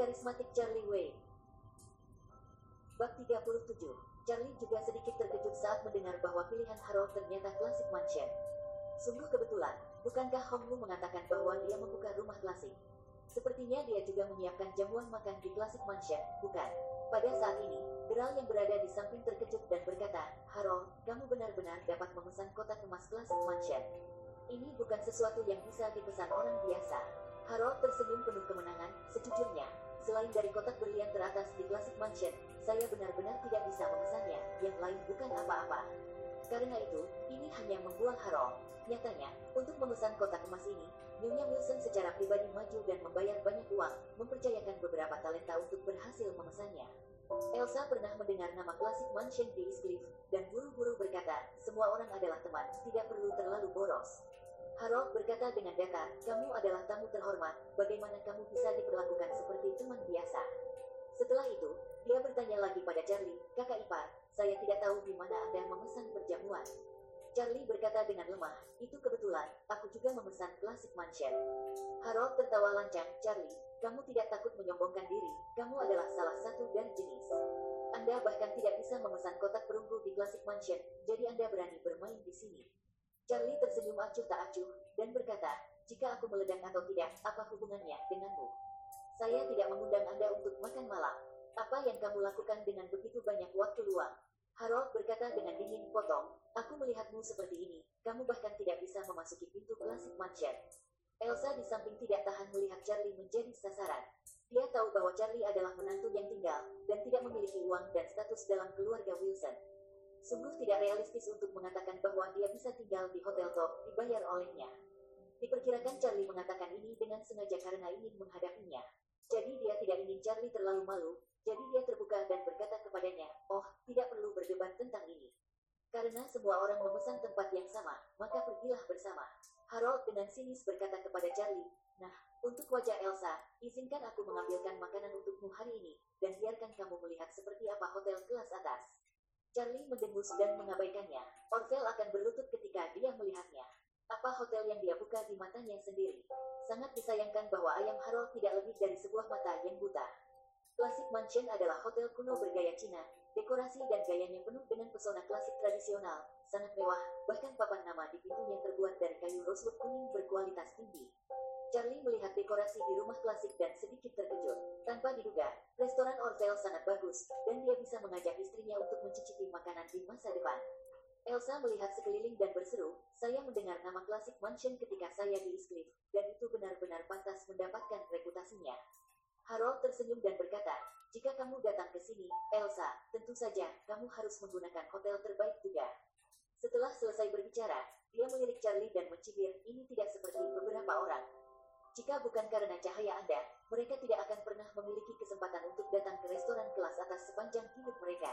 karismatik Charlie Wayne. Bab 37. Charlie juga sedikit terkejut saat mendengar bahwa pilihan Harold ternyata klasik mansion. Sungguh kebetulan, bukankah Hong Lu mengatakan bahwa dia membuka rumah klasik? Sepertinya dia juga menyiapkan jamuan makan di klasik mansion, bukan? Pada saat ini, Geral yang berada di samping terkejut dan berkata, Harold, kamu benar-benar dapat memesan kotak emas klasik mansion. Ini bukan sesuatu yang bisa dipesan orang biasa. Harold tersenyum penuh kemenangan, sejujurnya, selain dari kotak berlian teratas di klasik mansion, saya benar-benar tidak bisa memesannya, yang lain bukan apa-apa. Karena itu, ini hanya membuang Harold. Nyatanya, untuk memesan kotak emas ini, Nyonya Wilson secara pribadi maju dan membayar banyak uang, mempercayakan beberapa talenta untuk berhasil memesannya. Elsa pernah mendengar nama klasik Mansion di Eastcliff, dan buru-buru berkata, semua orang adalah teman, tidak perlu terlalu boros. Harold berkata dengan datar, kamu adalah tamu terhormat, bagaimana kamu bisa diperlakukan seperti teman biasa? Setelah itu, dia bertanya lagi pada Charlie, kakak ipar, saya tidak tahu di mana Anda memesan perjamuan. Charlie berkata dengan lemah, itu kebetulan, aku juga memesan klasik mansion. Harold tertawa lancang, Charlie, kamu tidak takut menyombongkan diri, kamu adalah salah satu dari jenis. Anda bahkan tidak bisa memesan kotak perunggu di klasik mansion, jadi Anda berani bermain di sini. Charlie tersenyum acuh tak acuh, dan berkata, jika aku meledak atau tidak, apa hubungannya denganmu? Saya tidak mengundang Anda untuk makan malam. Apa yang kamu lakukan dengan begitu banyak waktu luang? Harold berkata dengan dingin, potong, aku melihatmu seperti ini, kamu bahkan tidak bisa memasuki pintu klasik mansion. Elsa di samping tidak tahan melihat Charlie menjadi sasaran. Dia tahu bahwa Charlie adalah menantu yang tinggal, dan tidak memiliki uang dan status dalam keluarga Wilson. Sungguh tidak realistis untuk mengatakan bahwa dia bisa tinggal di hotel top, dibayar olehnya. Diperkirakan Charlie mengatakan ini dengan sengaja karena ingin menghadapinya. Jadi dia tidak ingin Charlie terlalu malu, jadi dia terbuka dan berkata kepadanya, oh, tidak perlu berdebat tentang ini. Karena semua orang memesan tempat yang sama, maka pergilah bersama. Harold dengan sinis berkata kepada Charlie, nah, untuk wajah Elsa, izinkan aku mengambilkan makanan untukmu hari ini, dan biarkan kamu melihat seperti apa hotel kelas atas. Charlie mendengus dan mengabaikannya. Orvel akan berlutut ketika dia melihatnya. Apa hotel yang dia buka di matanya sendiri? Sangat disayangkan bahwa ayam Harold tidak lebih dari sebuah mata yang buta. Classic Mansion adalah hotel kuno bergaya Cina. Dekorasi dan gayanya penuh dengan pesona klasik tradisional, sangat mewah, bahkan papan nama di pintunya terbuat dari kayu rosewood kuning berkualitas tinggi. Charlie melihat dekorasi di rumah klasik dan sedikit terkejut. Tanpa diduga, restoran Orville sangat bagus, dan dia bisa mengajak istrinya untuk mencicipi makanan di masa depan. Elsa melihat sekeliling dan berseru, saya mendengar nama klasik mansion ketika saya di Eastcliff, dan itu benar-benar pantas mendapatkan reputasinya. Harold tersenyum dan berkata, jika kamu datang ke sini, Elsa, tentu saja kamu harus menggunakan hotel terbaik juga. Setelah selesai berbicara, dia melirik Charlie dan mencibir, ini tidak seperti beberapa orang. Jika bukan karena cahaya Anda, mereka tidak akan pernah memiliki kesempatan untuk datang ke restoran kelas atas sepanjang hidup mereka.